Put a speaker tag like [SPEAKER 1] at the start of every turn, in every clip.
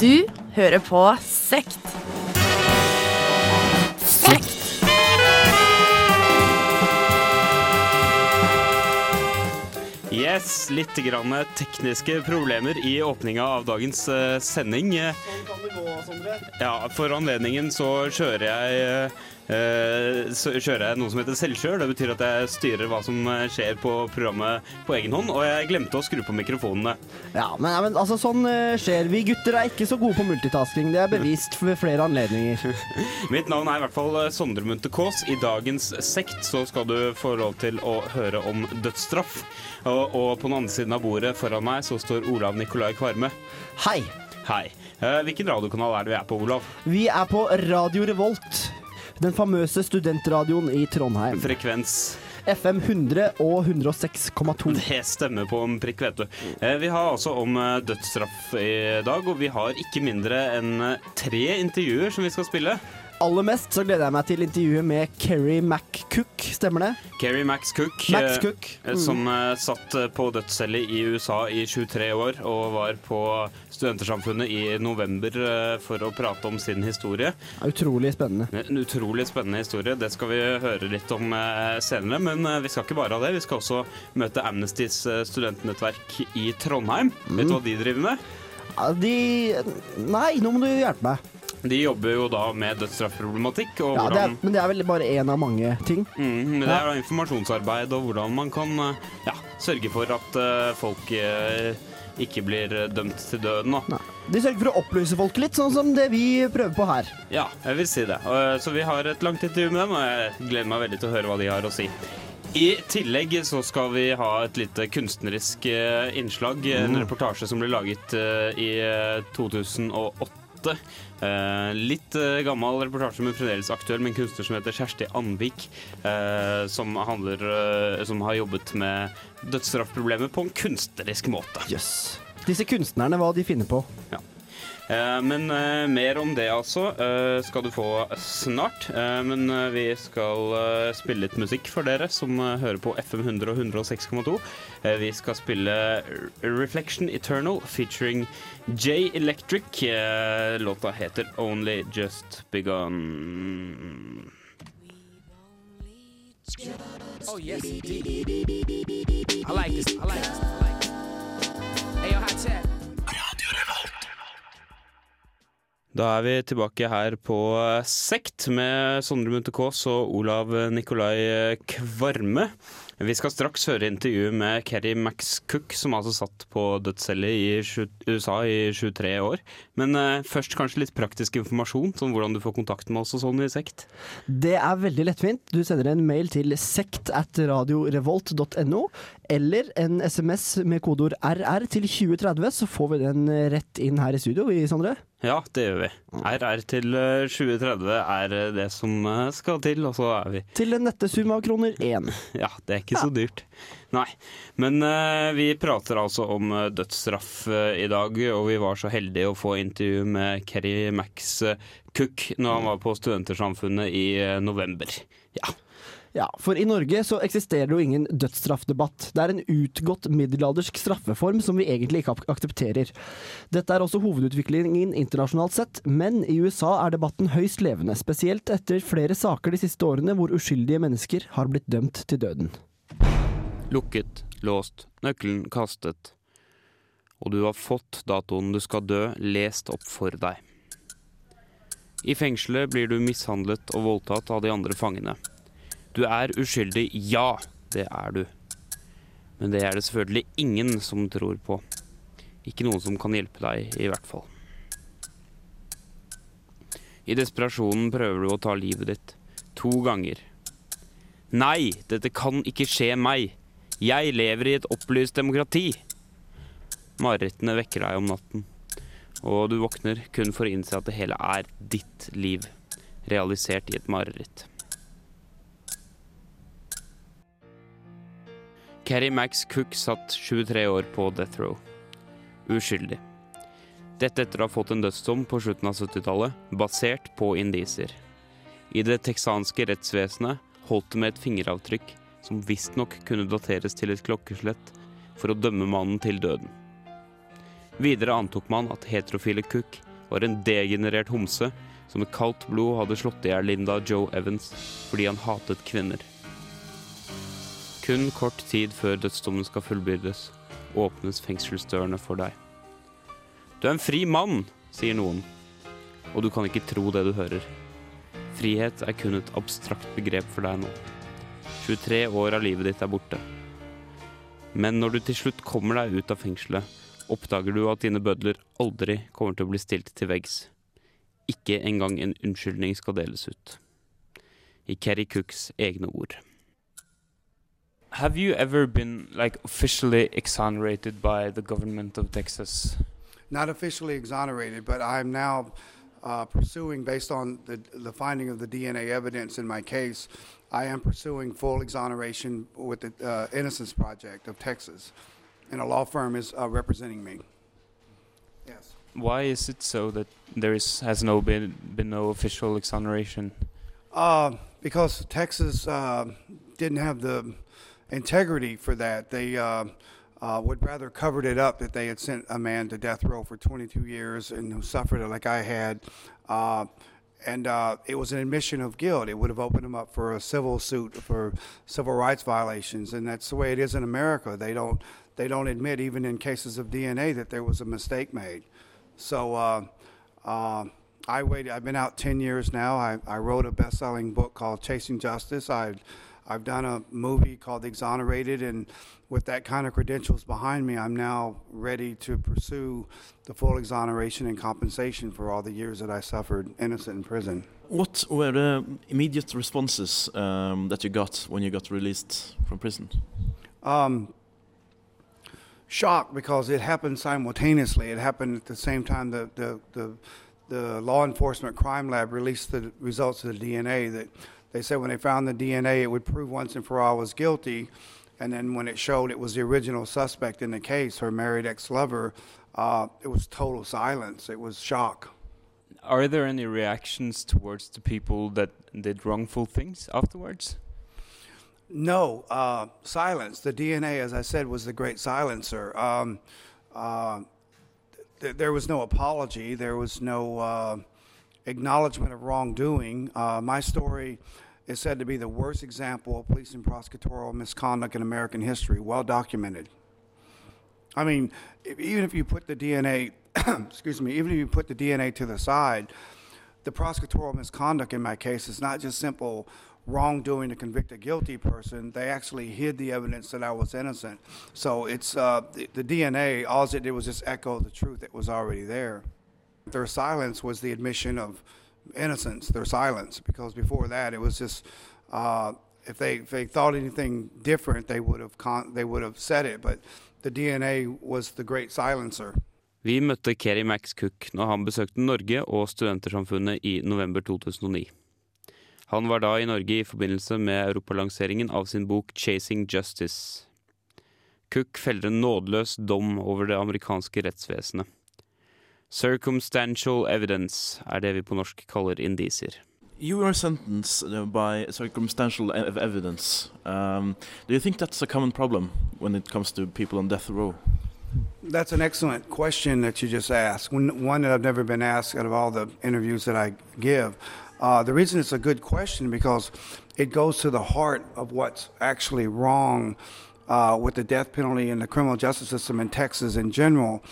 [SPEAKER 1] Du hører på Sekt. Sekt.
[SPEAKER 2] Yes, litt grann tekniske problemer i åpninga av dagens eh, Sondre? Ja, For anledningen så kjører jeg eh, så kjører jeg noe som heter selvkjør. Det betyr at jeg styrer hva som eh, skjer på programmet på egen hånd. Og jeg glemte å skru på mikrofonene.
[SPEAKER 3] Ja, men, ja, men altså, sånn eh, skjer. Vi gutter er ikke så gode på multitasking. Det er bevist ved flere anledninger.
[SPEAKER 2] Mitt navn er i hvert fall Sondre Munthe Kaas. I dagens sekt så skal du få lov til å høre om dødsstraff. Og, og på den andre siden av bordet foran meg så står Olav Nikolai Kvarme.
[SPEAKER 3] Hei.
[SPEAKER 2] Hei. Eh, hvilken radiokanal er det vi er på, Olav?
[SPEAKER 3] Vi er på Radio Revolt. Den famøse studentradioen i Trondheim.
[SPEAKER 2] Frekvens.
[SPEAKER 3] FM 100 og 106,2.
[SPEAKER 2] Det stemmer på en prikk, vet du. Eh, Vi har altså om eh, dødsstraff i dag, og vi har ikke mindre enn tre intervjuer som vi skal spille.
[SPEAKER 3] Aller mest så gleder jeg meg til intervjuet med Kerry McCook, stemmer det?
[SPEAKER 2] Kerry Max Cook,
[SPEAKER 3] Max
[SPEAKER 2] eh,
[SPEAKER 3] Cook.
[SPEAKER 2] eh,
[SPEAKER 3] Mm.
[SPEAKER 2] som eh, satt eh, på dødscelle i USA i 23 år og var på Studentersamfunnet i november eh, for å prate om sin historie.
[SPEAKER 3] Utrolig spennende.
[SPEAKER 2] En utrolig spennende historie. Det skal vi høre litt om eh, senere. Men eh, vi skal ikke bare ha det. Vi skal også møte Amnestys eh, studentnettverk i Trondheim. Vet du hva de driver med?
[SPEAKER 3] De Nei, nå må du hjelpe meg.
[SPEAKER 2] De jobber jo da med dødsstraffproblematikk. Og
[SPEAKER 3] Ja, det er, men det er vel bare én av mange ting.
[SPEAKER 2] mm, men det er da informasjonsarbeid og hvordan man kan eh, ja, sørge for at uh, folk eh, ikke blir dømt til døden. Da.
[SPEAKER 3] De sørger for å opplyse folk litt, sånn som det vi prøver på her.
[SPEAKER 2] Ja, jeg vil si det. Og, Så vi har et langt intervju med dem, og jeg gleder meg veldig til å høre hva de har å si. I tillegg så skal vi ha et lite kunstnerisk innslag. innslag. En reportasje som ble laget i eh, 2008. Eh, litt uh, gammel reportasje, men fremdeles aktuell, med en kunstner som heter Kjersti Andvik. Uh, som, handler, som har jobbet med dødsstraffproblemet på en kunstnerisk måte.
[SPEAKER 3] Jøss. Disse kunstnerne, hva de finner på.
[SPEAKER 2] Eh, men eh, mer om det, altså, eh, skal du få snart. Eh, men eh, vi skal eh, spille litt musikk for dere som eh, hører på FM 100 og 106,2. Eh, vi skal spille Reflection Eternal featuring J Electric. Eh, låta heter Only Just Begun.
[SPEAKER 4] Oh yes, indeed. I like this. I like this. I like this. Hey, yo, hot chat.
[SPEAKER 2] Da er vi tilbake her på Sekt med Sondre Munthe Kaas og Olav Nikolai Kvarme. Vi skal straks høre intervjuet med Kerry Max Cook, som altså satt på dødscelle i USA i 23 år. Men eh, først kanskje litt praktisk informasjon, som hvordan du får kontakt med oss og sånn i Sekt.
[SPEAKER 3] Det er veldig lettfint. Du sender en mail til sekt at radiorevolt.no, eller en SMS med kodeord RR til 2030, så får vi den rett inn her i studio, vi, Sondre.
[SPEAKER 2] Ja, det gjør vi. RR til eh, 2030 er eh, det som eh, skal til, og så er vi
[SPEAKER 3] Til en nette sum av kroner én.
[SPEAKER 2] Ja, det er ikke så dyrt. Nei. Men uh, vi prater altså om eh, dødsstraff uh, i dag, og vi var så heldige å få intervju med Kerry Max eh, Cook når han var på Studentersamfunnet i uh, november. Ja.
[SPEAKER 3] Ja, for i Norge så eksisterer det jo ingen dødsstraffdebatt. Det er en utgått middelaldersk straffeform som vi egentlig ikke aksepterer. Dette er også hovedutviklingen internasjonalt sett, men i USA er debatten høyst levende, spesielt etter flere saker de siste årene hvor uskyldige mennesker har blitt dømt til døden.
[SPEAKER 2] Lukket, låst, nøkkelen kastet. Og du har fått datoen du skal dø, lest opp for deg. I fengselet blir du mishandlet og voldtatt av de andre fangene. Du er uskyldig, ja, det er du. Men det er det selvfølgelig ingen som tror på. Ikke noen som kan hjelpe deg, i hvert fall. I desperasjonen prøver du å ta livet ditt. To ganger. Nei, dette kan ikke skje meg. Jeg lever i et opplyst demokrati. Marerittene vekker deg om natten, og du våkner kun for å innse at det hele er ditt liv, realisert i et mareritt. Carrie Max Cook satt 23 år på death row. Uskyldig. Dette etter å ha fått en dødsdom på slutten av 70-tallet, basert på indisier. I det texanske rettsvesenet holdt det med et fingeravtrykk som visstnok kunne dateres til et klokkeslett for å dømme mannen til døden. Videre antok man at heterofile Cook var en degenerert homse som med kaldt blod hadde slått i hjel Linda Joe Evans fordi han hatet kvinner. Kun kort tid før dødsdommen skal fullbyrdes, åpnes fengselsdørene for deg. Du er en fri mann, sier noen, og du kan ikke tro det du hører. Frihet er kun et abstrakt begrep for deg nå. 23 år av livet ditt er borte. Men når du til slutt kommer deg ut av fengselet, oppdager du at dine bødler aldri kommer til å bli stilt til veggs. Ikke engang en unnskyldning skal deles ut. I Kerry Cooks egne ord.
[SPEAKER 5] Have you ever been like officially exonerated by the government of Texas?
[SPEAKER 6] Not officially exonerated, but I'm now uh, pursuing, based on the, the finding of the DNA evidence in my case, I am pursuing full exoneration with the uh, Innocence Project of Texas, and a law firm is uh, representing me. Yes.
[SPEAKER 5] Why is it so that there is has no been been no official exoneration?
[SPEAKER 6] Uh, because Texas uh, didn't have the integrity for that. They uh, uh, would rather covered it up that they had sent a man to death row for 22 years and who suffered it like I had. Uh, and uh, it was an admission of guilt. It would have opened him up for a civil suit for civil rights violations, and that's the way it is in America. They don't they don't admit even in cases of DNA that there was a mistake made. So uh, uh, I waited. I've been out 10 years now. I, I wrote a best-selling book called Chasing Justice. I I've done a movie called The Exonerated, and with that kind of credentials behind me, I'm now ready to pursue the full exoneration and compensation for all the years that I suffered innocent in prison.
[SPEAKER 7] What were the immediate responses um, that you got when you got released from prison?
[SPEAKER 6] Um, shock because it happened simultaneously. It happened at the same time the, the, the, the law enforcement crime lab released the results of the DNA that they said when they found the DNA, it would prove once and for all was guilty. And then when it showed it was the original suspect in the case, her married ex lover, uh, it was total silence. It was shock.
[SPEAKER 5] Are there any reactions towards the people that did wrongful things afterwards?
[SPEAKER 6] No, uh, silence. The DNA, as I said, was the great silencer. Um, uh, th- there was no apology. There was no uh, acknowledgement of wrongdoing. Uh, my story is said to be the worst example of police and prosecutorial misconduct in American history, well documented. I mean, if, even if you put the DNA, excuse me, even if you put the DNA to the side, the prosecutorial misconduct in my case is not just simple wrongdoing to convict a guilty person. They actually hid the evidence that I was innocent. So it's uh, the, the DNA. All it did was just echo the truth that was already there. Their silence was the admission of innocence. Their silence, because before that it was just uh, if they if they thought anything different, they would have con- they would have said it. But the DNA was the great silencer.
[SPEAKER 2] Vi møtte Kerry Max Cook når han besøkte Norge og Studentersamfunnet i november 2009. Han var da i Norge i forbindelse med europalanseringen av sin bok 'Chasing Justice'. Cook feller en nådeløs dom over det amerikanske rettsvesenet. Circumstantial evidence er det vi på norsk kaller indisier.
[SPEAKER 7] You were sentenced uh, by circumstantial evidence. Um, do you think that's a common problem when it comes to people on death row?
[SPEAKER 6] That's an excellent question that you just asked. One, one that I've never been asked out of all the interviews that I give. Uh, the reason it's a good question because it goes to the heart of what's actually wrong uh, with the death penalty and the criminal justice system in Texas in general.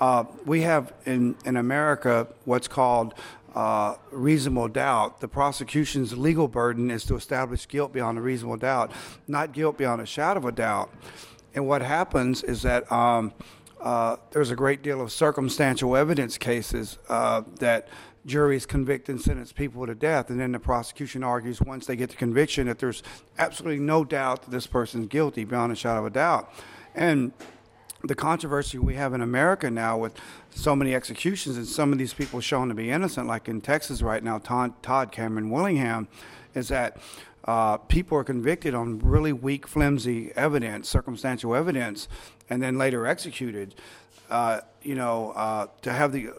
[SPEAKER 6] Uh, we have in, in America what's called uh, reasonable doubt. The prosecution's legal burden is to establish guilt beyond a reasonable doubt, not guilt beyond a shadow of a doubt. And what happens is that um, uh, there's a great deal of circumstantial evidence cases uh, that juries convict and sentence people to death, and then the prosecution argues once they get the conviction that there's absolutely no doubt that this person's guilty beyond a shadow of a doubt. And the controversy we have in America now with so many executions and some of these people shown to be innocent, like in Texas right now, Todd, Cameron Willingham, is that uh, people are convicted on really weak, flimsy evidence, circumstantial evidence, and then later executed. Uh, you know, uh, to have the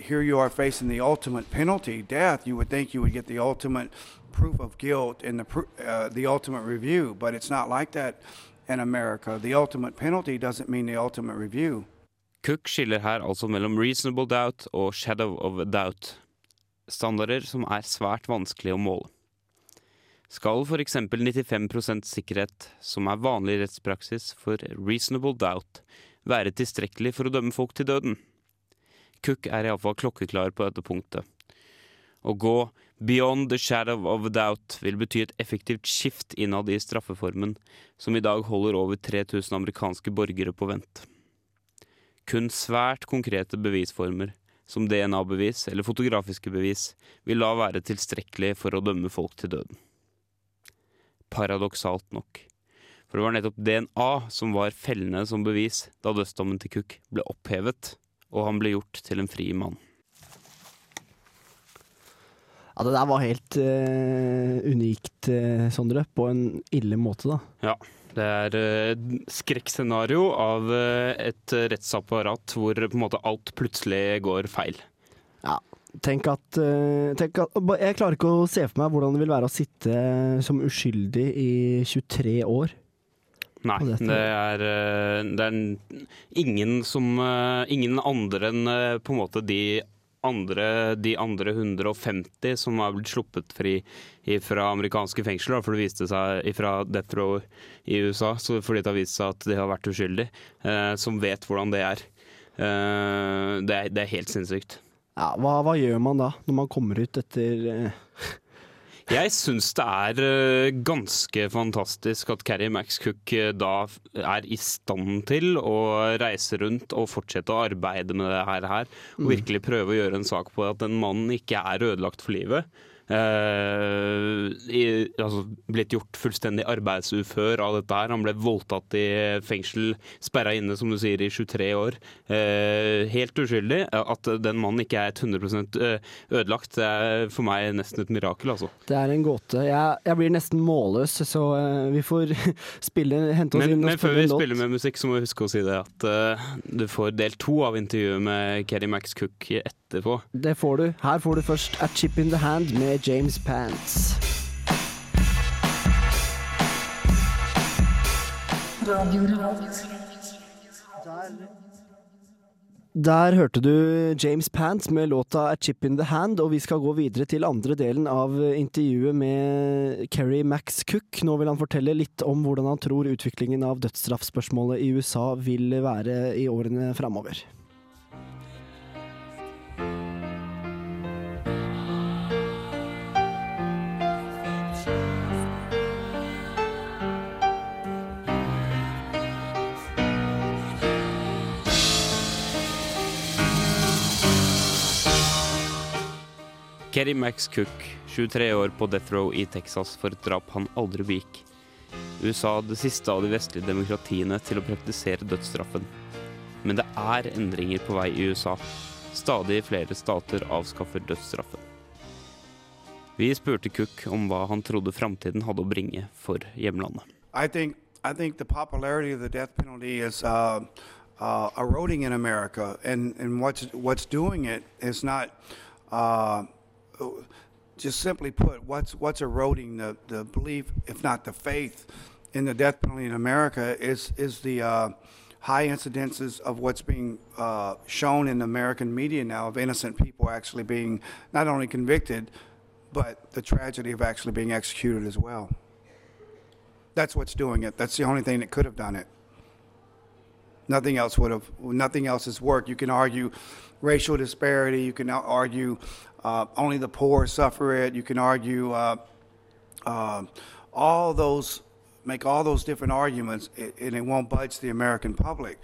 [SPEAKER 6] here you are facing the ultimate penalty, death. You would think you would get the ultimate proof of guilt in the uh, the ultimate review, but it's not like that in America. The ultimate penalty doesn't mean the ultimate review.
[SPEAKER 2] Cook skiller her altså mellom reasonable doubt og shadow of doubt, standarder som er svært vanskelig å måle. Skal f.eks. 95% sikkerhet, som er vanlig rettspraksis for reasonable doubt, være tilstrekkelig for å dømme folk til døden? Cook er iallfall klokkeklar på dette punktet. Å gå beyond the shadow of a doubt vil bety et effektivt skift innad i straffeformen, som i dag holder over 3000 amerikanske borgere på vent. Kun svært konkrete bevisformer, som DNA-bevis eller fotografiske bevis, vil da være tilstrekkelig for å dømme folk til døden. Paradoksalt nok. For det var nettopp DNA som var fellende som bevis da dødsdommen til Cook ble opphevet, og han ble gjort til en fri mann.
[SPEAKER 3] Ja, det der var helt uh, unikt, uh, Sondre. På en ille måte, da.
[SPEAKER 2] Ja. Det er et skrekkscenario av eh, et rettsapparat hvor på en måte alt plutselig går feil.
[SPEAKER 3] Tenk at, tenk at Jeg klarer ikke å se for meg hvordan det vil være å sitte som uskyldig i 23 år.
[SPEAKER 2] Nei, det er, det er ingen som Ingen andre enn på en måte de andre, de andre 150 som har blitt sluppet fri fra amerikanske fengsler, for det viste seg fra Death Row i USA, fordi det har vist seg at de har vært uskyldige, eh, som vet hvordan det er. Eh, det, er det er helt sinnssykt.
[SPEAKER 3] Ja, hva, hva gjør man da, når man kommer ut etter eh,
[SPEAKER 2] Jeg syns det er eh, ganske fantastisk at Carrie Max Cook eh, da er i stand til å reise rundt og fortsette å arbeide med det her, her og virkelig prøve å gjøre en sak på at en mann ikke er ødelagt for livet. Eh, i, altså, blitt gjort fullstendig arbeidsufør av dette her. Han ble voldtatt i fengsel, sperra inne, som du sier, i 23 år. Eh, helt uskyldig. At den mannen ikke er 100 ødelagt, det er for meg nesten et mirakel, altså.
[SPEAKER 3] Det er en gåte. Jeg, jeg blir nesten målløs, så eh, vi får spille, hente oss
[SPEAKER 2] Men,
[SPEAKER 3] inn og
[SPEAKER 2] men før
[SPEAKER 3] spille
[SPEAKER 2] vi
[SPEAKER 3] en låt.
[SPEAKER 2] spiller med musikk, så må vi huske å si det at uh, du får del to av intervjuet med Keri Max Cook etterpå.
[SPEAKER 3] Det får du. Her får du først A Chip in the Hand med James Pants. Der hørte du James Pants med låta A Chip in the Hand, og vi skal gå videre til andre delen av intervjuet med Kerry Max Cook. Nå vil han fortelle litt om hvordan han tror utviklingen av dødsstraffspørsmålet i USA vil være i årene framover.
[SPEAKER 2] Kerry Max Cook, 23 år på death row i Texas for et drap han aldri begikk. USA det siste av de vestlige demokratiene til å praktisere dødsstraffen. Men det er endringer på vei i USA. Stadig flere stater avskaffer dødsstraffen. Vi spurte Cook om hva han trodde framtiden hadde å bringe for hjemlandet.
[SPEAKER 6] I think I think the popularity of the death penalty is uh, uh, eroding in America, and, uh, just simply put what's what's eroding the, the belief, if not the faith, in the death penalty in America is is the uh, high incidences of what's being uh, shown in the American media now of innocent people actually being not only convicted, but the tragedy of actually being executed as well. That's what's doing it. That's the only thing that could have done it. Nothing else would have. Nothing else has worked. You can argue racial disparity. You can argue uh, only the poor suffer it. You can argue uh, uh, all those, make all those different arguments, and it won't budge the American public.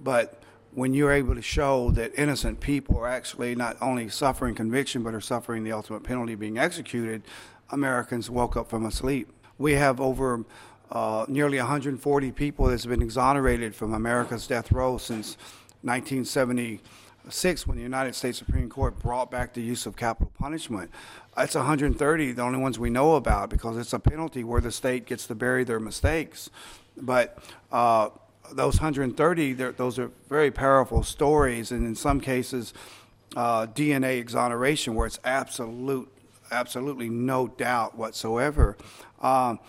[SPEAKER 6] But when you're able to show that innocent people are actually not only suffering conviction but are suffering the ultimate penalty being executed, Americans woke up from a sleep. We have over uh, nearly 140 people that's been exonerated from America's death row since 1976 when the United States Supreme Court brought back the use of capital punishment. That's 130, the only ones we know about, because it's a penalty where the state gets to bury their mistakes. But uh, those 130, those are very powerful stories, and in some cases, uh, DNA exoneration, where it's absolute, absolutely no doubt whatsoever. Um,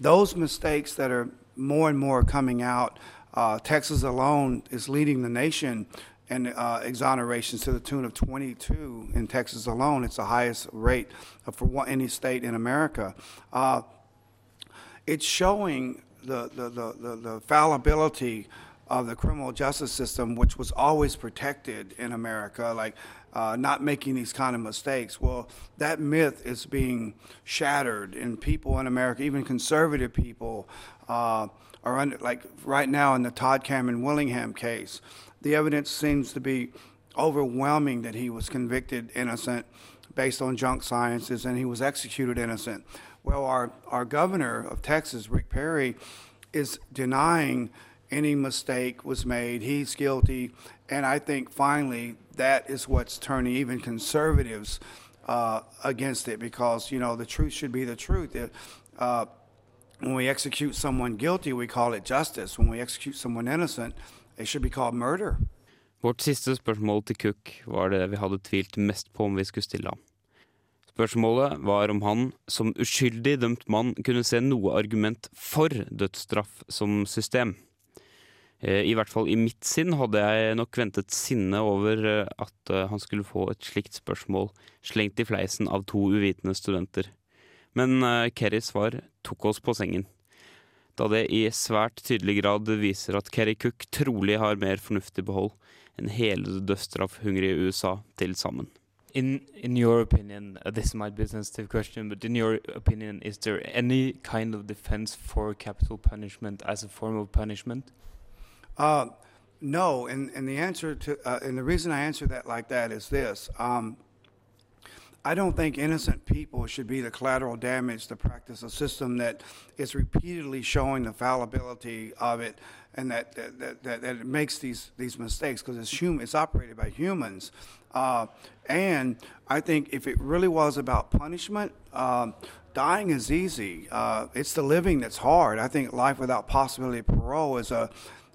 [SPEAKER 6] those mistakes that are more and more coming out Uh, Texas alone is leading the nation in uh, exonerations to the tune of 22 in Texas alone. It's the highest rate for one, any state in America. Uh, it's showing the, the, the, the, the fallibility of the criminal justice system, which was always protected in America, like uh, not making these kind of mistakes. Well, that myth is being shattered, and people in America, even conservative people, uh, are under, like right now in the Todd Cameron Willingham case, the evidence seems to be overwhelming that he was convicted innocent based on junk sciences and he was executed innocent. Well, our, our governor of Texas, Rick Perry, is denying any mistake was made. He's guilty. And I think finally that is what's turning even conservatives uh, against it because, you know, the truth should be the truth. It, uh, when we execute someone guilty, we call it justice. When we execute someone innocent,
[SPEAKER 2] Vårt siste spørsmål til Cook var det vi hadde tvilt mest på om vi skulle stille ham. Spørsmålet var om han, som uskyldig dømt mann, kunne se noe argument for dødsstraff som system. Eh, I hvert fall i mitt sinn hadde jeg nok ventet sinne over eh, at eh, han skulle få et slikt spørsmål slengt i fleisen av to uvitende studenter. Men Kerrys svar tok oss på sengen. Da det i svært tydelig grad viser at Kerry Cook trolig har mer fornuftig behold enn hele det dødsstraffhungrige USA til sammen.
[SPEAKER 5] In in your opinion, uh, this might be a sensitive question, but in your opinion, is there any kind of defense for capital punishment as a form of punishment?
[SPEAKER 6] Uh, no, and, and the answer to uh, and the reason I answer that like that is this: um, I don't think innocent people should be the collateral damage to practice a system that is repeatedly showing the fallibility of it, and that that, that, that, it makes these these mistakes because it's human, it's operated by humans. Uh, and I think if it really was about punishment, um, dying is easy. Uh, it's the living that's hard. I think life without possibility of parole is a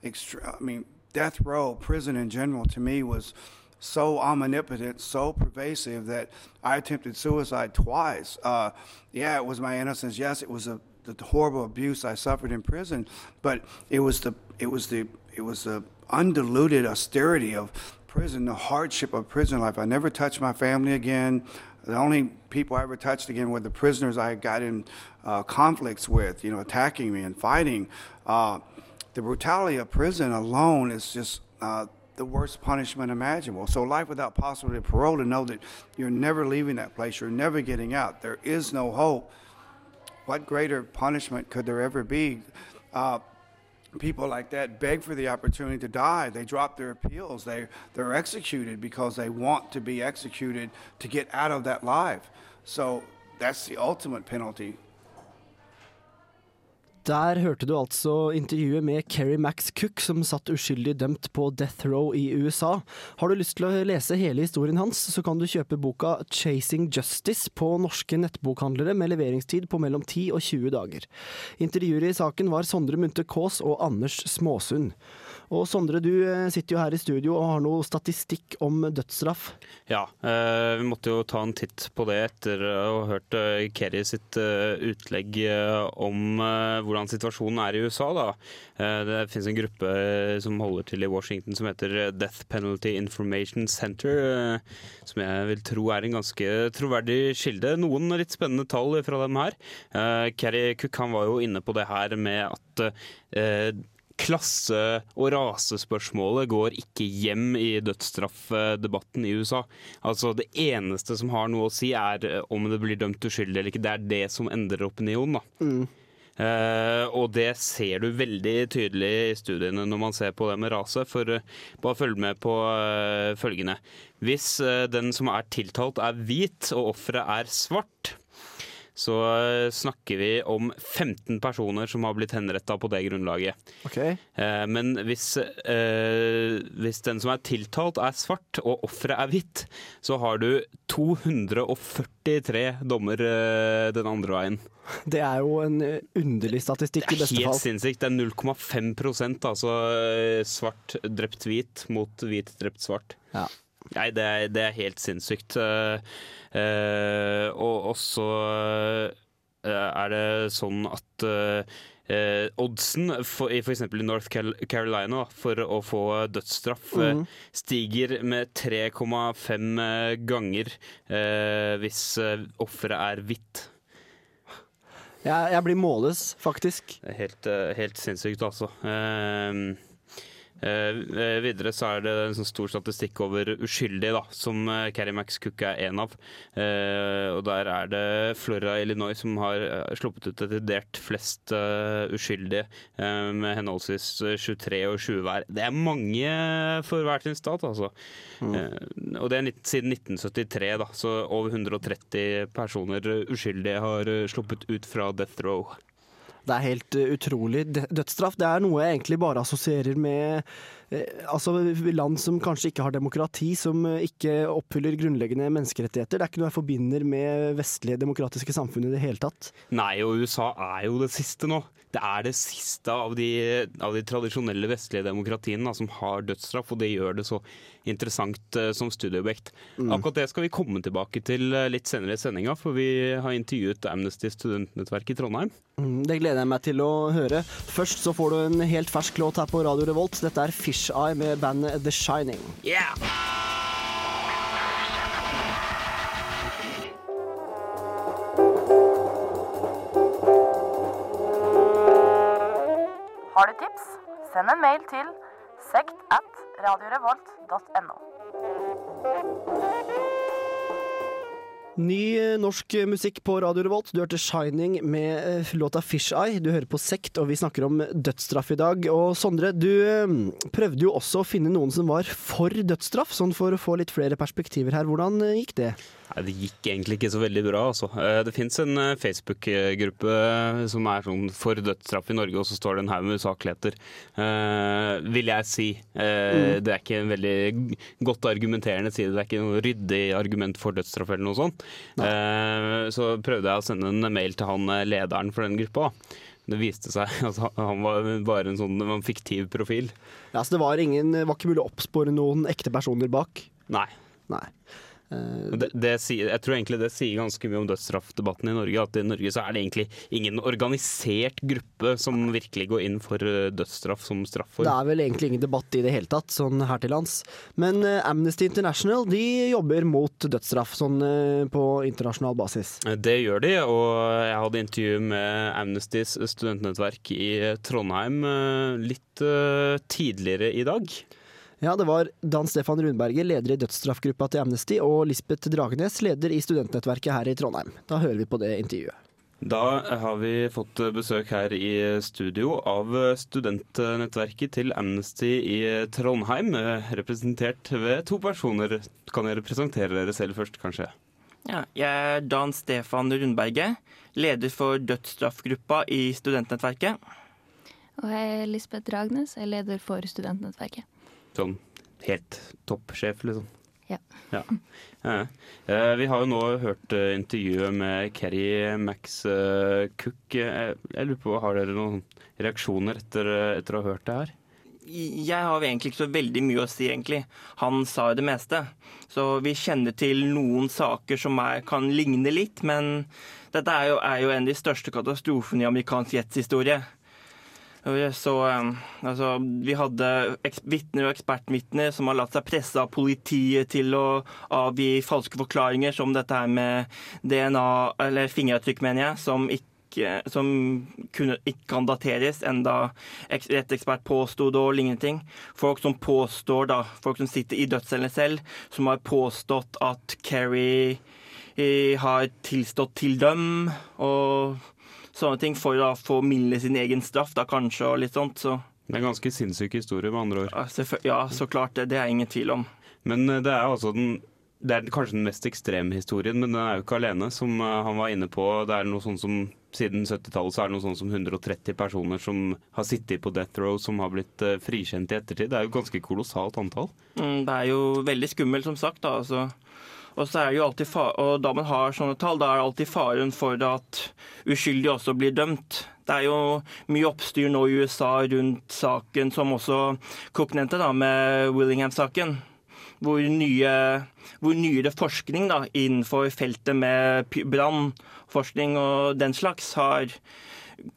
[SPEAKER 6] extra, I mean, death row, prison in general, to me was so omnipotent, so pervasive that I attempted suicide twice. Uh, yeah, it was my innocence. Yes, it was a, the horrible abuse I suffered in prison, but it was the it was the it was the undiluted austerity of prison, the hardship of prison life. I never touched my family again. The only people I ever touched again were the prisoners I got in uh, conflicts with, you know, attacking me and fighting. Uh, the brutality of prison alone is just uh, the worst punishment imaginable. So, life without possibility of parole, to know that you're never leaving that place, you're never getting out, there is no hope. What greater punishment could there ever be? Uh, people like that beg for the opportunity to die. They drop their appeals. They they're executed because they want to be executed to get out of that life. So that's the ultimate penalty
[SPEAKER 3] Der hørte du altså intervjuet med Kerry Max Cook, som satt uskyldig dømt på death row i USA. Har du lyst til å lese hele historien hans, så kan du kjøpe boka 'Chasing Justice' på norske nettbokhandlere med leveringstid på mellom 10 og 20 dager. Intervjuere i saken var Sondre Munthe Kaas og Anders Småsund. Og Sondre, du eh, sitter jo her i studio og har noe statistikk om dødsstraff.
[SPEAKER 2] Ja, eh, vi måtte jo ta en titt på det etter å ha hørt eh, Kerry sitt utlegg om hvordan situasjonen er i USA. Da. det finnes en gruppe som holder til i Washington som heter Death Penalty Information Center, som jeg vil tro er en ganske troverdig kilde. Noen litt spennende tall fra dem her. Kerry Cook han var jo inne på det her med at klasse- og rasespørsmålet går ikke hjem i dødsstraffdebatten i USA. Altså Det eneste som har noe å si, er eh, om det blir dømt uskyldig eller ikke. Det er det som endrer opinionen. da. Mm. Uh, og det ser du veldig tydelig i studiene når man ser på det med rase. For uh, bare følg med på uh, følgende. Hvis den som er tiltalt er hvit og offeret er svart, så eh, snakker vi om 15 personer som har blitt henretta på det grunnlaget.
[SPEAKER 3] Okay.
[SPEAKER 2] Eh, men hvis, eh, hvis, den som er tiltalt er svart og offeret er hvitt, så har du 243 dommer den andre veien.
[SPEAKER 3] Det er jo en underlig statistikk i beste fall.
[SPEAKER 2] Helt sinnssykt. Det er 0,5% altså svart drept hvit mot hvit drept svart.
[SPEAKER 3] Ja.
[SPEAKER 2] Nei, det er, det er helt sinnssykt. Uh, uh, og også uh, er det sånn at eh, oddsen for, i f.eks. North Carolina for å få dødsstraff mm. stiger med 3,5 eh, ganger eh, hvis eh, offeret er hvitt.
[SPEAKER 3] Jeg, jeg blir måles, faktisk.
[SPEAKER 2] Helt, eh, helt sinnssykt, altså. Eh, eh, eh, videre så er det en sånn stor statistikk over uskyldige, da, som eh, Carrie Max Cook er en av. Eh, og der er det Flora Illinois som har eh, sluppet ut desidert flest eh, uskyldige, eh, med henholdsvis eh, 23 og 20 hver. Det er mange for hver sin stat, altså. Eh, og det er siden 1973, da, så over 130 personer uskyldige har eh, sluppet ut fra death row.
[SPEAKER 3] Det er helt eh, utrolig. Dødsstraff det er noe jeg egentlig bare assosierer med altså, land som kanskje ikke har demokrati, som eh, ikke oppfyller grunnleggende menneskerettigheter. Det er ikke noe jeg forbinder med vestlige demokratiske samfunn i det hele tatt.
[SPEAKER 2] Nei, og USA er jo det siste nå. Det er det siste av de, av de tradisjonelle vestlige demokratiene da, som har dødsstraff, og det gjør det så interessant uh, som studieobjekt. Akkurat det skal vi komme tilbake til eh, litt senere i sendinga, for vi har intervjuet Amnesty Studentnettverk i Trondheim.
[SPEAKER 3] Mm, Det gleder jeg meg til å høre. Først så får du en helt fersk låt her på Radio Revolt. Dette er Fish Eye med bandet The Shining. Yeah!
[SPEAKER 1] Har du tips? Send en mail til sekt at radiorevolt.no.
[SPEAKER 3] Ny eh, norsk musikk på Radio Revolt. Du hørte Shining med eh, låta Fish Eye. Du hører på Sekt, og vi snakker om dødsstraff i dag. Og Sondre, du eh, prøvde jo også å finne noen som var for dødsstraff, sånn for å få litt flere perspektiver her. Hvordan eh, gikk det?
[SPEAKER 2] Nei, Det gikk egentlig ikke så veldig bra. Altså. Eh, Det fins en eh, Facebook-gruppe som er sånn for dødsstraff i Norge, og så står det en haug med usakligheter. Uh, vil jeg si. Eh, Det er ikke en veldig godt argumenterende side. Det er ikke noe ryddig argument for dødsstraff eller noe sånt. Uh, så prøvde jeg å sende en mail til han eh, lederen for den gruppa. Det viste seg at han var bare en sånn en fiktiv profil.
[SPEAKER 3] Ja, så det var, ingen, var ikke mulig å oppspore noen ekte personer bak?
[SPEAKER 2] Nei.
[SPEAKER 3] Nei. Eh,
[SPEAKER 2] Det, det jeg tror egentlig det sier ganske mye om dødsstraffdebatten i Norge. At i Norge så er det egentlig ingen organisert gruppe som virkelig går inn for eh, dødsstraff som strafform.
[SPEAKER 3] Det er vel egentlig ingen debatt i det hele tatt, sånn her til lands. Men eh, Amnesty International de jobber mot dødsstraff, sånn på internasjonal basis.
[SPEAKER 2] Det gjør de, og jeg hadde intervju med Amnestys studentnettverk i Trondheim litt tidligere i dag.
[SPEAKER 3] Ja, det var Dan Stefan Rundberger, leder i dødsstraffgruppa til Amnesty, og Lisbeth Dragenes, leder i studentnettverket her i Trondheim. Da hører vi på det intervjuet.
[SPEAKER 2] Da har vi fått besøk her i studio av studentnettverket til Amnesty i Trondheim, representert ved to personer. Kan dere presentere dere selv først, kanskje?
[SPEAKER 8] Ja, jeg er Dan Stefan Rundberget, leder for dødsstraffgruppa i studentnettverket.
[SPEAKER 9] Og jeg er Lisbeth Dragnes, jeg er leder for studentnettverket.
[SPEAKER 2] Sånn helt toppsjef, liksom.
[SPEAKER 9] Ja.
[SPEAKER 2] Ja. Ja. Eh, Vi har jo nå hørt eh, intervjuet med Kerry Max eh, Cook. Jeg, Jeg lurer på, Har dere noen reaksjoner etter, eh, etter å ha hørt det her?
[SPEAKER 8] Jeg har egentlig ikke så veldig mye å si, egentlig. Han sa jo det meste. Så vi kjenner til noen saker som er, kan ligne litt, men dette er jo, er jo en av de største katastrofene i amerikansk rettshistorie. Så altså, vi hadde vitner og ekspertvitner som har latt seg presse av politiet til å avgi falske forklaringer, som dette her med DNA, eller fingeravtrykk, mener jeg, som ikke som kunne, ikke kan dateres, enda eks- rettsekspert påsto det og lignende ting. Folk som påstår, da, folk som sitter i dødscellene selv, som har påstått at Kerry eh, har tilstått til dem, og sånne ting, for å få mildne sin egen straff, da kanskje, og litt sånt. Så
[SPEAKER 2] Det er en ganske sinnssyk historie, med andre ord.
[SPEAKER 8] ja, så klart det. Det er ingen tvil om.
[SPEAKER 2] Men eh, det er altså den det er kanskje den mest ekstreme historien, men den er jo ikke alene, som eh, han var inne på. Det er noe sånn som Siden 70-tallet så er det noe sånn som 130 personer som har sittet på death row, som har blitt eh, frikjent i ettertid. Det er jo ganske kolossalt antall.
[SPEAKER 8] Mm, Det er jo veldig skummelt, som sagt. da, altså. Og og da man har sånne tall, da er det alltid faren for at uskyldige også blir dømt. Det er jo mye oppstyr nå i USA rundt saken, som også Cook med Willingham-saken. Hvor, hvor nyere forskning da, innenfor feltet med brannforskning og den slags har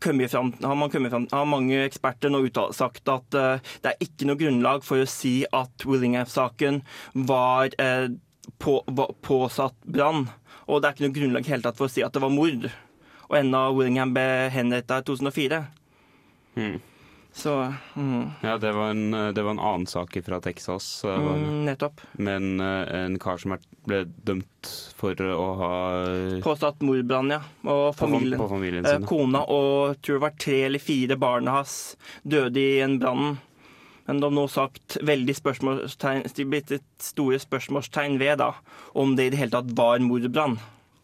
[SPEAKER 8] fram, har, fram, har mange eksperter nå uttalt, sagt at uh, det er ikke noe grunnlag for å si at Willingham-saken var eh, på, påsatt brann. Og det er ikke noe grunnlag helt tatt for å si at det var mord. Og enda Willingham ble henrettet i 2004.
[SPEAKER 2] Mm.
[SPEAKER 8] Så mm,
[SPEAKER 2] Ja, det var, en, det var en annen sak fra Texas. eh,
[SPEAKER 8] mm, nettopp.
[SPEAKER 2] Men eh, en kar som ble dømt for å ha
[SPEAKER 8] Påsatt mordbrann, ja. Og
[SPEAKER 2] på,
[SPEAKER 8] familien.
[SPEAKER 2] på familien
[SPEAKER 8] Eh,
[SPEAKER 2] sin.
[SPEAKER 8] Kona og tror det var tre eller fire barna hans døde i en brann. Men det har nå sagt veldig spørsmålstegn, det blitt et store spørsmålstegn ved da, om det i det hele tatt var mordbrann.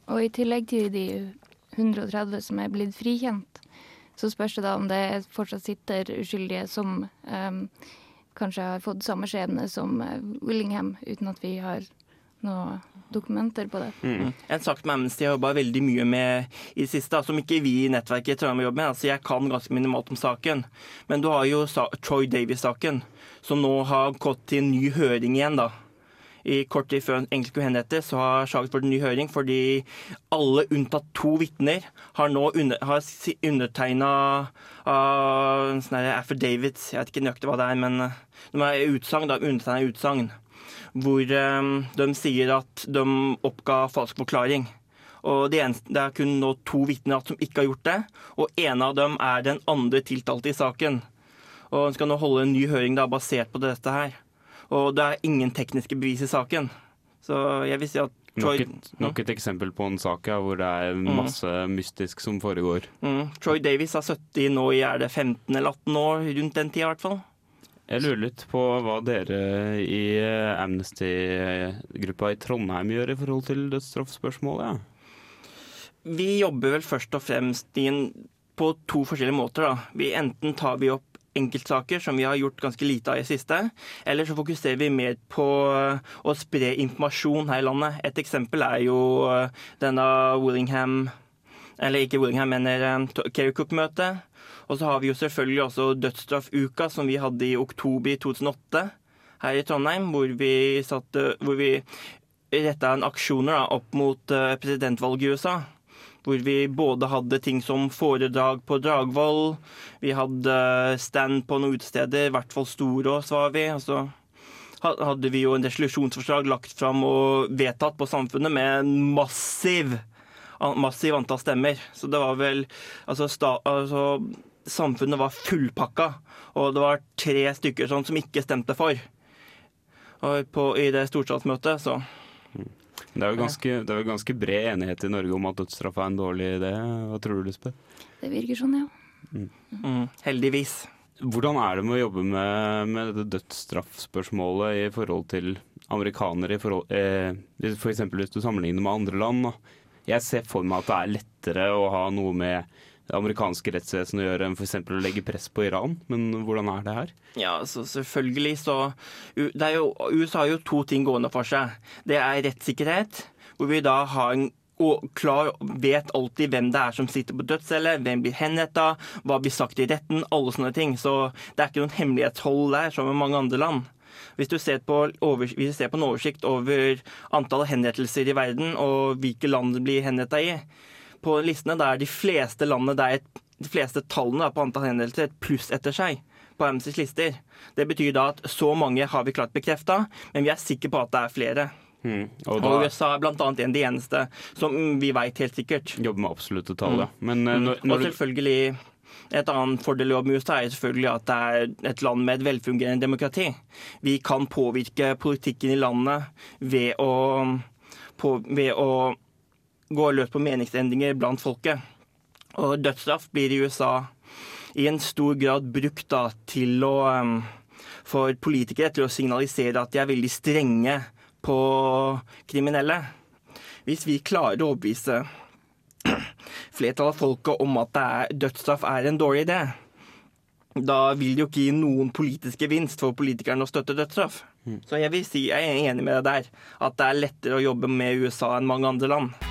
[SPEAKER 9] Og i tillegg til de 130 som er blitt frikjent, så spørs det da om det fortsatt sitter uskyldige som um, kanskje har fått samme skjebne som eh, Willingham, uten at vi har noen dokumenter på det.
[SPEAKER 2] Mm.
[SPEAKER 8] En sak med Amnesty har jobba veldig mye med i det siste, som ikke vi i nettverket i Trondheim jobber med. Altså, jeg kan ganske minimalt om saken. Men du har jo Troy Davies-saken, som nå har gått til en ny høring igjen. da. I kort tid før egentlig skulle henrettes, så har saken fått en ny høring fordi alle unntatt to vitner har nå under, har undertegna uh, en sånn affidavits, jeg vet ikke nøyaktig hva det er, men uh, de er da, undertegna utsagn hvor eh, de sier at de oppga falsk forklaring. Og det, eneste, det er kun nå to vitner som ikke har gjort det, og en av dem er den andre tiltalte i saken. Og Hun skal nå holde en ny høring da, basert på dette her. Og det er ingen tekniske bevis i saken. Så jeg vil si at Troy,
[SPEAKER 2] Nok et, nok et eksempel på en sak ja, hvor det er masse mystisk som foregår.
[SPEAKER 8] mm, Troy Davis er 70 nå i er det 15 eller 18 år, rundt den tida i hvert fall.
[SPEAKER 2] Jeg lurer litt på hva dere i eh, Amnesty-gruppa i Trondheim gjør i forhold til dødsstraffspørsmålet.
[SPEAKER 8] Vi jobber vel først og fremst på to forskjellige måter. Vi, enten tar vi opp enkeltsaker, som vi har gjort ganske lite av i siste, eller så fokuserer vi mer på å spre informasjon her i landet. Et eksempel er jo eh, denne Willingham Eller ikke Willingham, men eh, Kerry Cook-møtet. Og så har vi jo selvfølgelig også dødsstraffuka, som vi hadde i oktober 2008 her i Trondheim, hvor vi, satte, hvor vi retta en aksjoner da, opp mot eh, presidentvalget i USA. Hvor vi både hadde ting som foredrag på Dragvoll, vi hadde stand på noen utesteder, i hvert fall Storås var vi. og så hadde vi jo en resolusjonsforslag lagt fram og vedtatt på Samfunnet med en massiv, massiv antall stemmer. Så det var vel altså, sta, altså Samfunnet var fullpakka, og det var tre stykker sånn som ikke stemte for. Og på, I det storstatsmøtet, så
[SPEAKER 2] Det er jo ganske, det er jo ganske bred enighet i Norge om at dødsstraff er en dårlig idé. Hva tror du, Lisbeth?
[SPEAKER 9] Det virker sånn, ja.
[SPEAKER 8] mm, heldigvis.
[SPEAKER 2] Hvordan er det med å jobbe med, med dette dødsstraffspørsmålet i forhold til amerikanere, i forhold, eh, f.eks. hvis du sammenligner med andre land? Da. Jeg ser for meg at det er lettere å ha noe med det amerikanske rettsvesenet å gjøre enn f.eks. å legge press på Iran, men hvordan er det her?
[SPEAKER 8] Ja, så selvfølgelig så jo, USA har jo to ting gående for seg. Det er rettssikkerhet, hvor vi da har en og klar, vet alltid hvem det er som sitter på dødscelle, hvem blir henretta, hva blir sagt i retten, alle sånne ting. Så det er ikke noen hemmelighetshold der, som i mange andre land. Hvis du ser på, over, hvis du ser på en oversikt over antall henrettelser i verden, og hvilke land det blir henretta i, på listene da er de fleste landene der et, de fleste tallene da, på antall henvendelser et pluss etter seg på Amnestys lister. Det betyr da at så mange har vi klart bekrefta, men vi er sikre på at det er flere.
[SPEAKER 2] Mm. Og
[SPEAKER 8] Og USA er annet en de eneste som vi veit helt sikkert.
[SPEAKER 2] Jobber med absolutte tall, ja. Men eh, når,
[SPEAKER 8] Og
[SPEAKER 2] når du
[SPEAKER 8] selvfølgelig et annet fordel med USA er selvfølgelig at det er et land med et velfungerende demokrati. Vi kan påvirke politikken i landet ved å, på, ved å gå løs på meningsendringer blant folket. Og dødsstraff blir i USA i en stor grad brukt da, til å um, for politikere til å signalisere at de er veldig strenge på kriminelle. Hvis vi klarer å overbevise flertallet av folket om at det er, dødsstraff er en dårlig idé, da vil det jo ikke gi noen politisk gevinst for politikerne å støtte dødsstraff. Så jeg vil si, jeg er enig med deg der, at det er lettere å jobbe med USA enn mange andre land.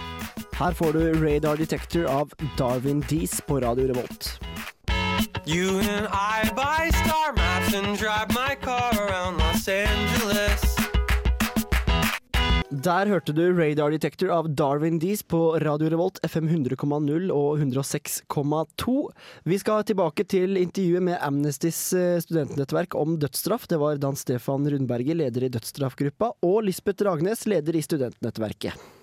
[SPEAKER 3] Her får du Radar Detector av Darwin Dees på Radio Revolt.
[SPEAKER 10] You and I buy star maps and drive my car around Los Angeles.
[SPEAKER 3] Der hørte du Radar Detector av Darwin Dees på Radio Revolt FM 100,0 og 106,2. Vi skal tilbake til intervjuet med Amnestys eh, studentnettverk om dødsstraff. Det var Dan Stefan Rundberger, leder i dødsstraffgruppa, og Lisbeth Ragnes, leder i studentnettverket.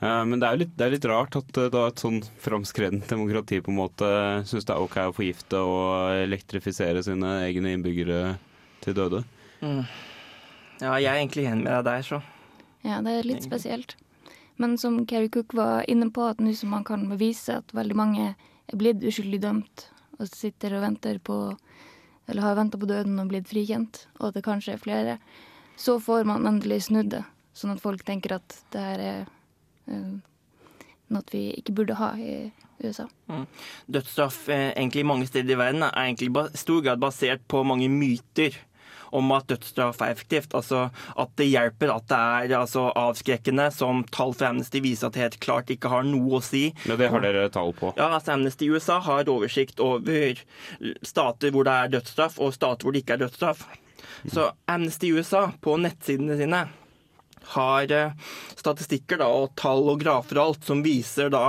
[SPEAKER 2] Eh, Men det er jo litt, det er litt rart at eh, da et sånn framskredent demokrati på en måte syns det er OK å forgifte og elektrifisere sine egne innbyggere til døde.
[SPEAKER 8] Mm. Ja, jeg er egentlig enig med deg der, så.
[SPEAKER 9] Ja, det er litt spesielt. Men som Kerry Cook var inne på, at nå som man kan bevise at veldig mange er blitt uskyldig dømt, og sitter og venter på Eller har venta på døden og blitt frikjent, og at det kanskje er flere, så får man endelig snudd det. Sånn at folk tenker at det her er noe vi ikke burde ha i USA.
[SPEAKER 8] Mm. Dødsstraff eh, egentlig mange steder i verden er egentlig i stor grad basert på mange myter om at dødsstraff er effektivt. Altså at det hjelper, at det er altså, avskrekkende, som tall fra Amnesty viser at det helt klart ikke har noe å si.
[SPEAKER 2] Men det har dere tall på.
[SPEAKER 8] Ja, altså Amnesty i USA har oversikt over stater hvor det er dødsstraff, og stater hvor det ikke er dødsstraff. Så Amnesty i USA, på nettsidene sine, har eh, statistikker da, og tall og grafer og alt som viser da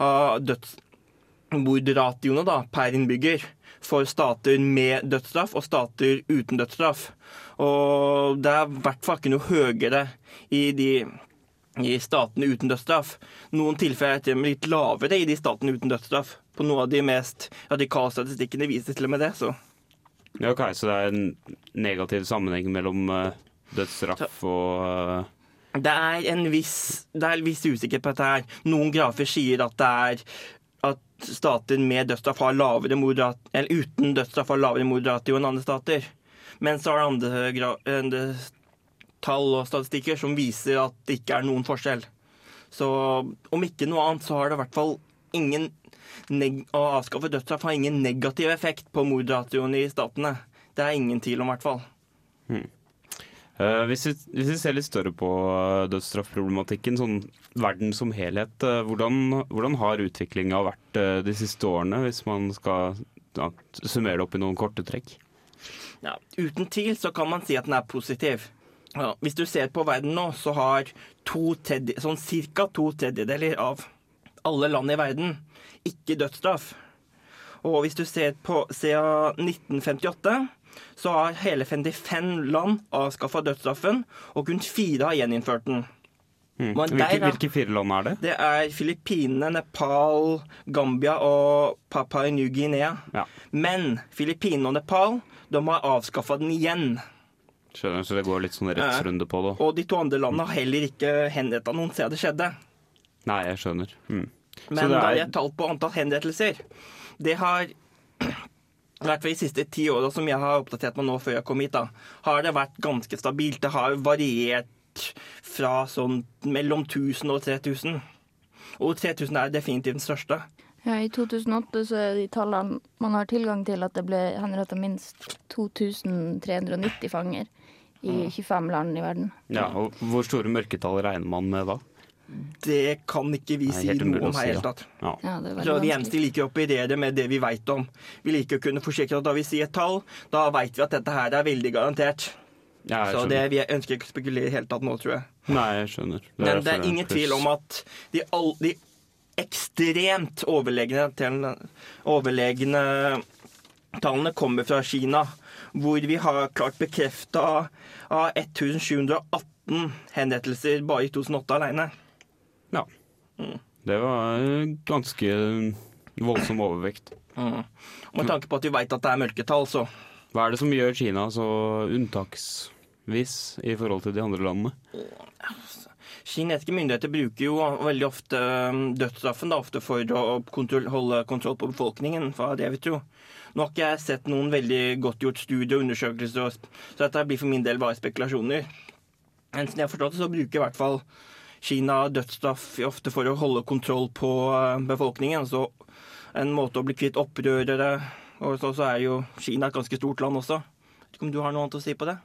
[SPEAKER 8] uh, dødsmordratioene per innbygger for stater med dødsstraff og stater uten dødsstraff. Og det er i hvert fall ikke noe høyere i de i statene uten dødsstraff. Noen tilfeller er til og med litt lavere i de statene uten dødsstraff. På noen av de mest radikale statistikkene viser til og med det. så...
[SPEAKER 2] Ja, ok, Så det er en negativ sammenheng mellom eh, dødsstraff og eh,
[SPEAKER 8] Det er en viss, det er en viss usikkerhet på dette her. Noen grafer sier at det er at stater med dødsstraff har lavere moderat, eller uten dødsstraff har lavere mordratio enn andre stater. Men så er det andre, andre tall og statistikker som viser at det ikke er noen forskjell. Så om ikke noe annet, så har det i hvert fall ingen Å avskaffe dødsstraff har ingen negativ effekt på mordratioen i statene. Det er ingen tvil om, i hvert fall.
[SPEAKER 2] Eh, hvis, vi, hvis vi ser litt større på eh, dødsstraffproblematikken, sånn verden som helhet, eh, hvordan, hvordan har utviklinga vært eh, de siste årene, hvis man skal ja, summere det opp i noen korte trekk?
[SPEAKER 8] Ja, uten tvil så kan man si at den er positiv. Ja, hvis du ser på verden nå, så har to tredje, sånn ca. to tredjedeler av alle land i verden ikke dødsstraff. Og hvis du ser på siden 1958, så har hele 55 land avskaffa dødsstraffen, og kun fire har gjeninnført den.
[SPEAKER 2] Mm.
[SPEAKER 8] Der
[SPEAKER 2] Hvilke, hvilke fire land er det?
[SPEAKER 8] Det er Filippinene, Nepal, Gambia og Papua New-Guinea.
[SPEAKER 2] Ja.
[SPEAKER 8] Men Filippinene og Nepal de har avskaffa den igjen.
[SPEAKER 2] Skjønner, så det går litt sånn rettsrunde på det.
[SPEAKER 8] Og de to andre landene har heller ikke henretta noen siden det skjedde.
[SPEAKER 2] Nei, jeg skjønner. Mm. Så
[SPEAKER 8] Men
[SPEAKER 2] er...
[SPEAKER 8] da
[SPEAKER 2] er-
[SPEAKER 8] jeg talt tall på antall henrettelser. Det har i hvert fall de siste ti åra som jeg har oppdatert meg nå før jeg kom hit, da, har det vært ganske stabilt. Det har variert fra sånn mellom 1000 og 3000. Og 3000 er definitivt den største.
[SPEAKER 9] Ja, I 2008 så er de tallene man har tilgang til, at det ble henrettet minst 2390 fanger i 25 land i verden.
[SPEAKER 2] Ja, og Hvor store mørketall regner man med da?
[SPEAKER 8] Det kan ikke vi si noe om her i
[SPEAKER 2] det
[SPEAKER 8] hele tatt.
[SPEAKER 2] Ja.
[SPEAKER 9] Ja, det er
[SPEAKER 8] Så vi
[SPEAKER 9] vanskelig.
[SPEAKER 8] liker å operere med det vi veit om. Vi liker å kunne forsikre at da vi sier et tall, da veit vi at dette her er veldig garantert.
[SPEAKER 2] Ja,
[SPEAKER 8] Så det, vi ønsker ikke å spekulere i det hele tatt nå, tror jeg.
[SPEAKER 2] Nei, jeg skjønner.
[SPEAKER 8] Men det er ingen tvil om at de, all, de ekstremt overlegne, til- overlegne tallene kommer fra Kina, hvor vi har klart bekrefta av 1718 henrettelser bare i 2008 alene.
[SPEAKER 2] Ja. Det var eh, ganske voldsom overvekt.
[SPEAKER 8] Mm. Og med tanke på at vi veit at det er mørketall, så
[SPEAKER 2] Hva er det som gjør Kina så unntaksvis i forhold til de andre landene?
[SPEAKER 8] Kinesiske myndigheter bruker jo veldig ofte um, dødsstraffen da, ofte for å kontroll, holde kontroll på befolkningen, for det vi tror. Nå har ikke jeg sett noen veldig godt gjort studier og undersøkelser, så dette blir for min del bare spekulasjoner. Men som jeg har forstått det, så bruker i hvert fall Kina dødsstraff ofte for å holde kontroll på uh, befolkningen. Så en måte å bli kvitt opprørere Og så, så er jo Kina et ganske stort land også. Vet ikke om du har noe annet å si på det?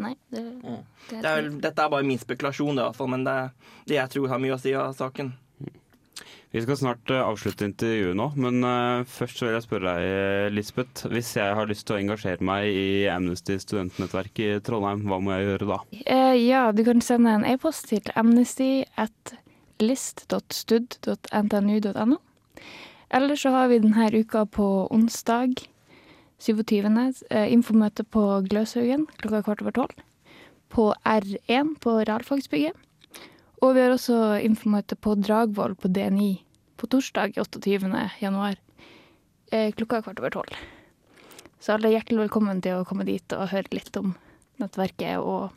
[SPEAKER 9] Nei, det, det er,
[SPEAKER 8] Det er, dette er bare min spekulasjon, i hvert fall, men det det jeg tror har mye å si av saken.
[SPEAKER 2] Vi skal snart eh, avslutte intervjuet nå, men eh, først vil jeg spørre deg, eh, Lisbeth. Hvis jeg har lyst til å engasjere meg i Amnesty studentnettverk i Trondheim, hva må jeg gjøre da?
[SPEAKER 9] Eh, ja, du kan sende en e-post til amnesty at list.stud.ntnu.no. Eller så har vi denne uka på onsdag 27. Eh, infomøte på Gløshaugen klokka kvart over tolv. På R1 på realfagsbygget. Og vi har også infomøte på Dragvoll på D9 på torsdag 28. januar klokka klokka kvart over tolv. Så alle er hjertelig velkommen til å komme dit og høre litt om nettverket og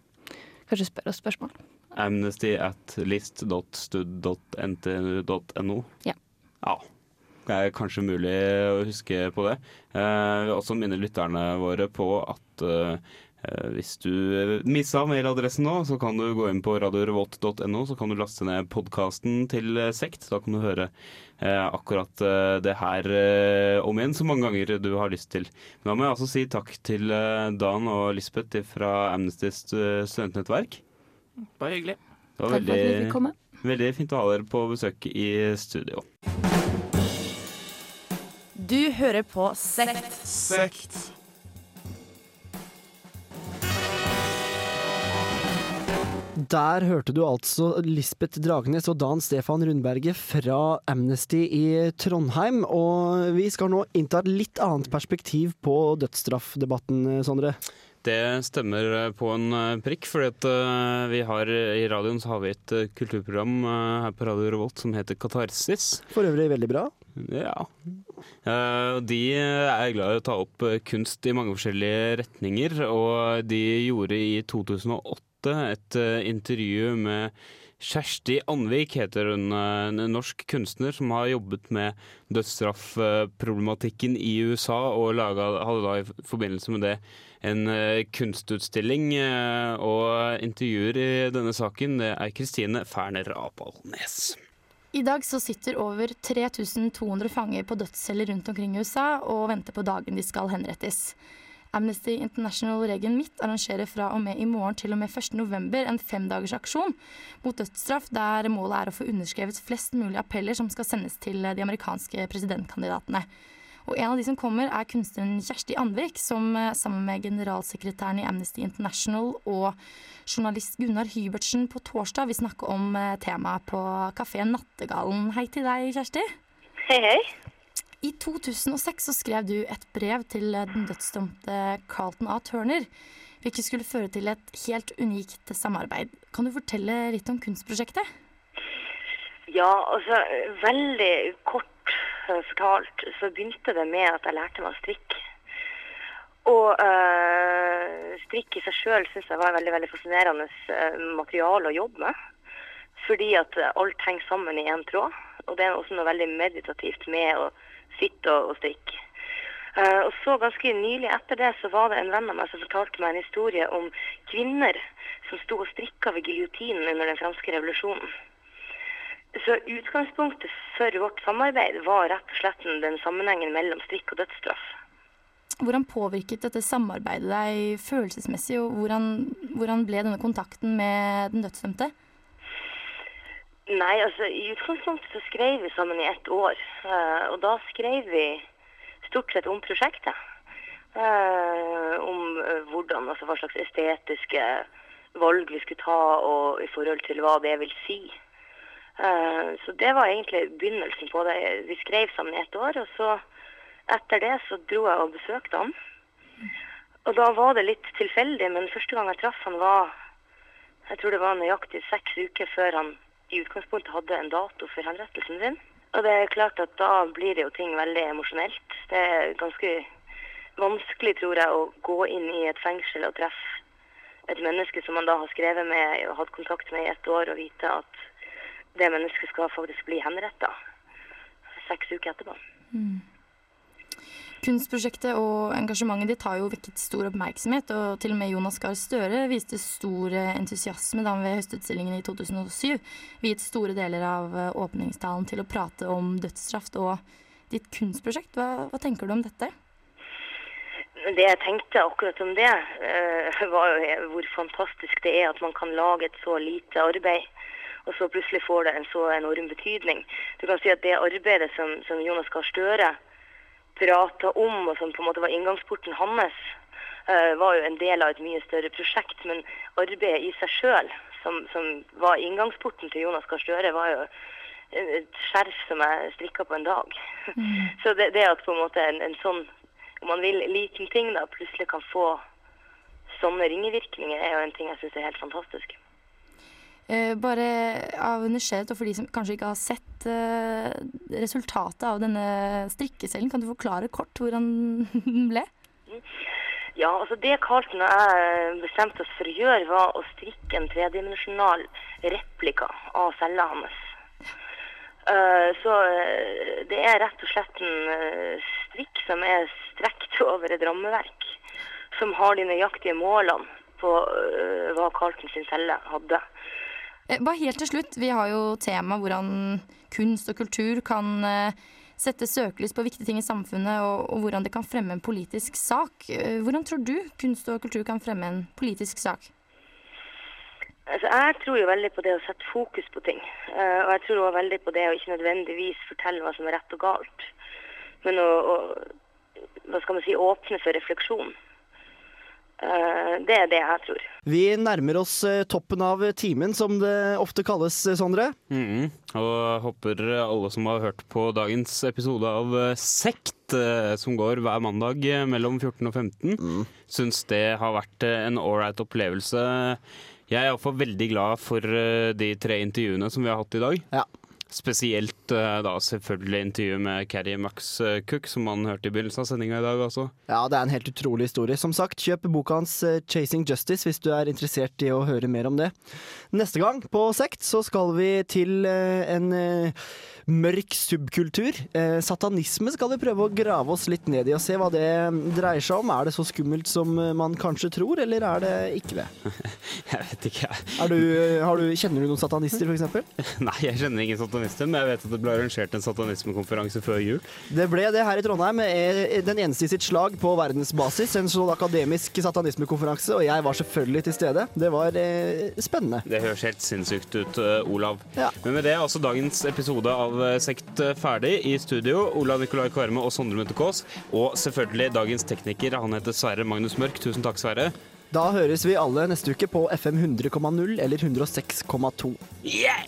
[SPEAKER 9] kanskje spørre oss spørsmål.
[SPEAKER 2] Amnesty at list.stud.ntu.no
[SPEAKER 9] Ja.
[SPEAKER 2] ja. Det er kanskje mulig å huske på det. Eh, Jeg vil også minne lytterne våre på at eh, eh, hvis du missa mailadressen nå, så kan du gå inn på radiorevolt.no, så kan du laste ned podkasten til eh, Sekt. Da kan du høre eh, akkurat eh, det her eh, om igjen så mange ganger du har lyst til. Men da må jeg altså si takk til eh, Dan og Lisbeth fra Amnesty Stu- studentnettverk.
[SPEAKER 8] Bare hyggelig.
[SPEAKER 2] Det var
[SPEAKER 9] Takk for at vi fikk komme.
[SPEAKER 2] veldig fint å ha dere på besøk i studio.
[SPEAKER 1] Du hører på Sekt.
[SPEAKER 10] Sekt.
[SPEAKER 3] Der hørte du altså Lisbeth Dragnes og Dan Stefan Rundberget fra Amnesty i Trondheim. Og vi skal nå innta et litt annet perspektiv på dødsstraffdebatten, Sondre.
[SPEAKER 2] Det stemmer på en eh, prikk, fordi at eh, vi har i radioen så har vi et eh, kulturprogram her på Radio Revolt som heter Katarsis.
[SPEAKER 3] For øvrig veldig bra.
[SPEAKER 2] Ja. De er glad i å ta opp kunst i mange forskjellige retninger, og de gjorde i 2008 et eh, intervju med Kjersti Anvik heter hun, eh, en norsk kunstner som har jobbet med dødsstraffproblematikken i USA, og laget, hadde da i forbindelse med det en eh, kunstutstilling. Og intervjuer i denne saken det er Kristine Ferner Apalnes.
[SPEAKER 11] I dag så sitter over 3200 fanger på dødsceller rundt omkring i USA og venter på dagen de skal henrettes. Amnesty International Regen Midt arrangerer fra og med i morgen til og med 1. november en femdagers aksjon mot dødsstraff, der målet er å få underskrevet flest mulig appeller som skal sendes til de amerikanske presidentkandidatene. Og en av de som kommer, er kunstneren Kjersti Andvik, som eh, sammen med generalsekretæren i Amnesty International og journalist Gunnar Hybertsen på torsdag vil snakke om eh, temaet på kafeen Nattegallen. Hei til deg, Kjersti.
[SPEAKER 12] Hei, hei.
[SPEAKER 11] I 2006 så skrev du et brev til eh, den dødsdømte Carlton A. Turner, hvilket skulle føre til et helt unikt samarbeid. Kan du fortelle litt om kunstprosjektet?
[SPEAKER 12] Ja, altså veldig kort eh, fortalt så begynte det med at jeg lærte meg å strikke. Og øh, strikk i seg sjøl syns jeg var veldig veldig fascinerende eh, materiale å jobbe med. Fordi at eh, alt henger sammen i én tråd. Og det er også noe veldig meditativt med å sitte og, og strikke. Uh, og så ganske nylig etter det så var det en venn av meg som fortalte meg en historie om kvinner som sto og strikka ved giljotinen under den franske revolusjonen. Så utgangspunktet for vårt samarbeid var rett og slett den sammenhengen mellom strikk og dødsstraff.
[SPEAKER 11] Hvordan påvirket dette samarbeidet deg følelsesmessig, og hvordan, hvordan ble denne kontakten med den dødsdømte?
[SPEAKER 12] Nei, altså i utgangspunktet så skrev vi sammen i ett år. eh, og da skrev vi stort sett om prosjektet. Eh, om eh, hvordan, altså hva slags estetiske valg vi skulle ta, og i forhold til hva det vil si. Så det var egentlig begynnelsen på det. Vi skrev sammen i ett år, og så etter det så dro jeg og besøkte han. Og da var det litt tilfeldig, men første gang jeg traff han var jeg tror det var nøyaktig seks uker før han i utgangspunktet hadde en dato for henrettelsen sin. Og det er klart at da blir det jo ting veldig emosjonelt. Det er ganske vanskelig, tror jeg, å gå inn i et fengsel og treffe et menneske som man da har skrevet med og hatt kontakt med i ett år, og vite at det mennesket skal faktisk bli henretta seks uker etterpå.
[SPEAKER 11] Kunstprosjektet og engasjementet ditt har jo vekket stor oppmerksomhet, og til og med Jonas Gahr Støre viste stor eh, entusiasme da han ved høstutstillingen i 2007 viet store deler av eh, åpningstalen til å prate om dødsstraff og ditt kunstprosjekt. Hva, hva tenker du om dette?
[SPEAKER 12] Det jeg tenkte akkurat om det, eh, var jo hvor fantastisk det er at man kan lage et så lite arbeid og så plutselig får det en så enorm betydning. Du kan si at det arbeidet som, som Jonas Gahr Støre prata om, og som på en måte var inngangsporten hans, eh, var jo en del av et mye større prosjekt. Men arbeidet i seg sjøl, som, som var inngangsporten til Jonas Gahr Støre, var jo et skjerf som jeg strikka på en dag. Så det, det at på en måte en, en sånn, om man vil, liten ting da, plutselig kan få sånne ringevirkninger, er jo en ting jeg syns er helt fantastisk.
[SPEAKER 11] Eh, bare av nysgjerrighet, og for de som kanskje ikke har sett eh, resultatet av denne strikkecellen, kan du forklare kort hvordan den ble?
[SPEAKER 12] Ja, altså det Carlton og jeg bestemte oss for å gjøre, var å strikke en tredimensjonal replika av cella hans. Eh, så det er rett og slett en strikk som er strekt over et rammeverk, som har de nøyaktige målene på hva Carlton sin celle hadde.
[SPEAKER 11] Eh, Bare helt til slutt, vi har jo tema hvordan kunst og kultur kan eh, sette søkelys på viktige ting i samfunnet, og, og hvordan det kan fremme en politisk sak. Eh, Hvordan tror du kunst og kultur kan fremme en politisk sak?
[SPEAKER 12] Altså, jeg tror jo veldig på det å sette fokus på ting. Og jeg tror også veldig på det å ikke nødvendigvis fortelle hva som er rett og galt, men å, å hva skal man si, åpne for refleksjon. Eh, det er det jeg tror.
[SPEAKER 3] Vi nærmer oss eh, toppen av timen, som det ofte kalles, Sondre. Sondre.
[SPEAKER 2] -hmm. Og håper alle som har hørt på dagens episode av eh, Sekt, eh, som går hver mandag eh, mellom 14 og 15, syns det har vært eh, en ålreit opplevelse. Jeg er iallfall veldig glad for eh, de tre intervjuene som vi har hatt i dag.
[SPEAKER 3] Ja.
[SPEAKER 2] Spesielt eh, da selvfølgelig intervjuet med Carrie Max eh, Cook, som man hørte i begynnelsen av sendinga i dag også.
[SPEAKER 3] Ja, det er en helt utrolig historie. Som sagt, kjøp boka hans eh, 'Chasing Justice' hvis du er interessert i å høre mer om det. Neste gang på Sekt så skal vi til en mørk subkultur. Eh, satanisme skal vi prøve å grave oss litt ned i og se hva det dreier seg om. Er det så skummelt som eh, man kanskje tror, eller er det ikke det?
[SPEAKER 2] Jeg vet ikke,
[SPEAKER 3] du, eh, du, kjenner du noen satanister, f.eks.?
[SPEAKER 2] Nei, jeg kjenner ingen satanister, men jeg vet at det ble arrangert en satanismekonferanse før jul.
[SPEAKER 3] Det ble det her i Trondheim. eh, Den eneste i sitt slag på verdensbasis. En sånn akademisk satanismekonferanse, og jeg var selvfølgelig til stede. Det var eh, spennende.
[SPEAKER 2] Det høres helt sinnssykt ut, Olav.
[SPEAKER 3] Ja.
[SPEAKER 2] Men med det er også dagens episode av Sekt ferdig. I studio Olav Nikolai Kvarme og Sondre Munthe Kaas. Og selvfølgelig dagens tekniker. Han heter Sverre Magnus Mørk. Tusen takk, Sverre.
[SPEAKER 3] Da høres vi alle neste uke på FM 100,0 eller 106,2.
[SPEAKER 2] Yeah!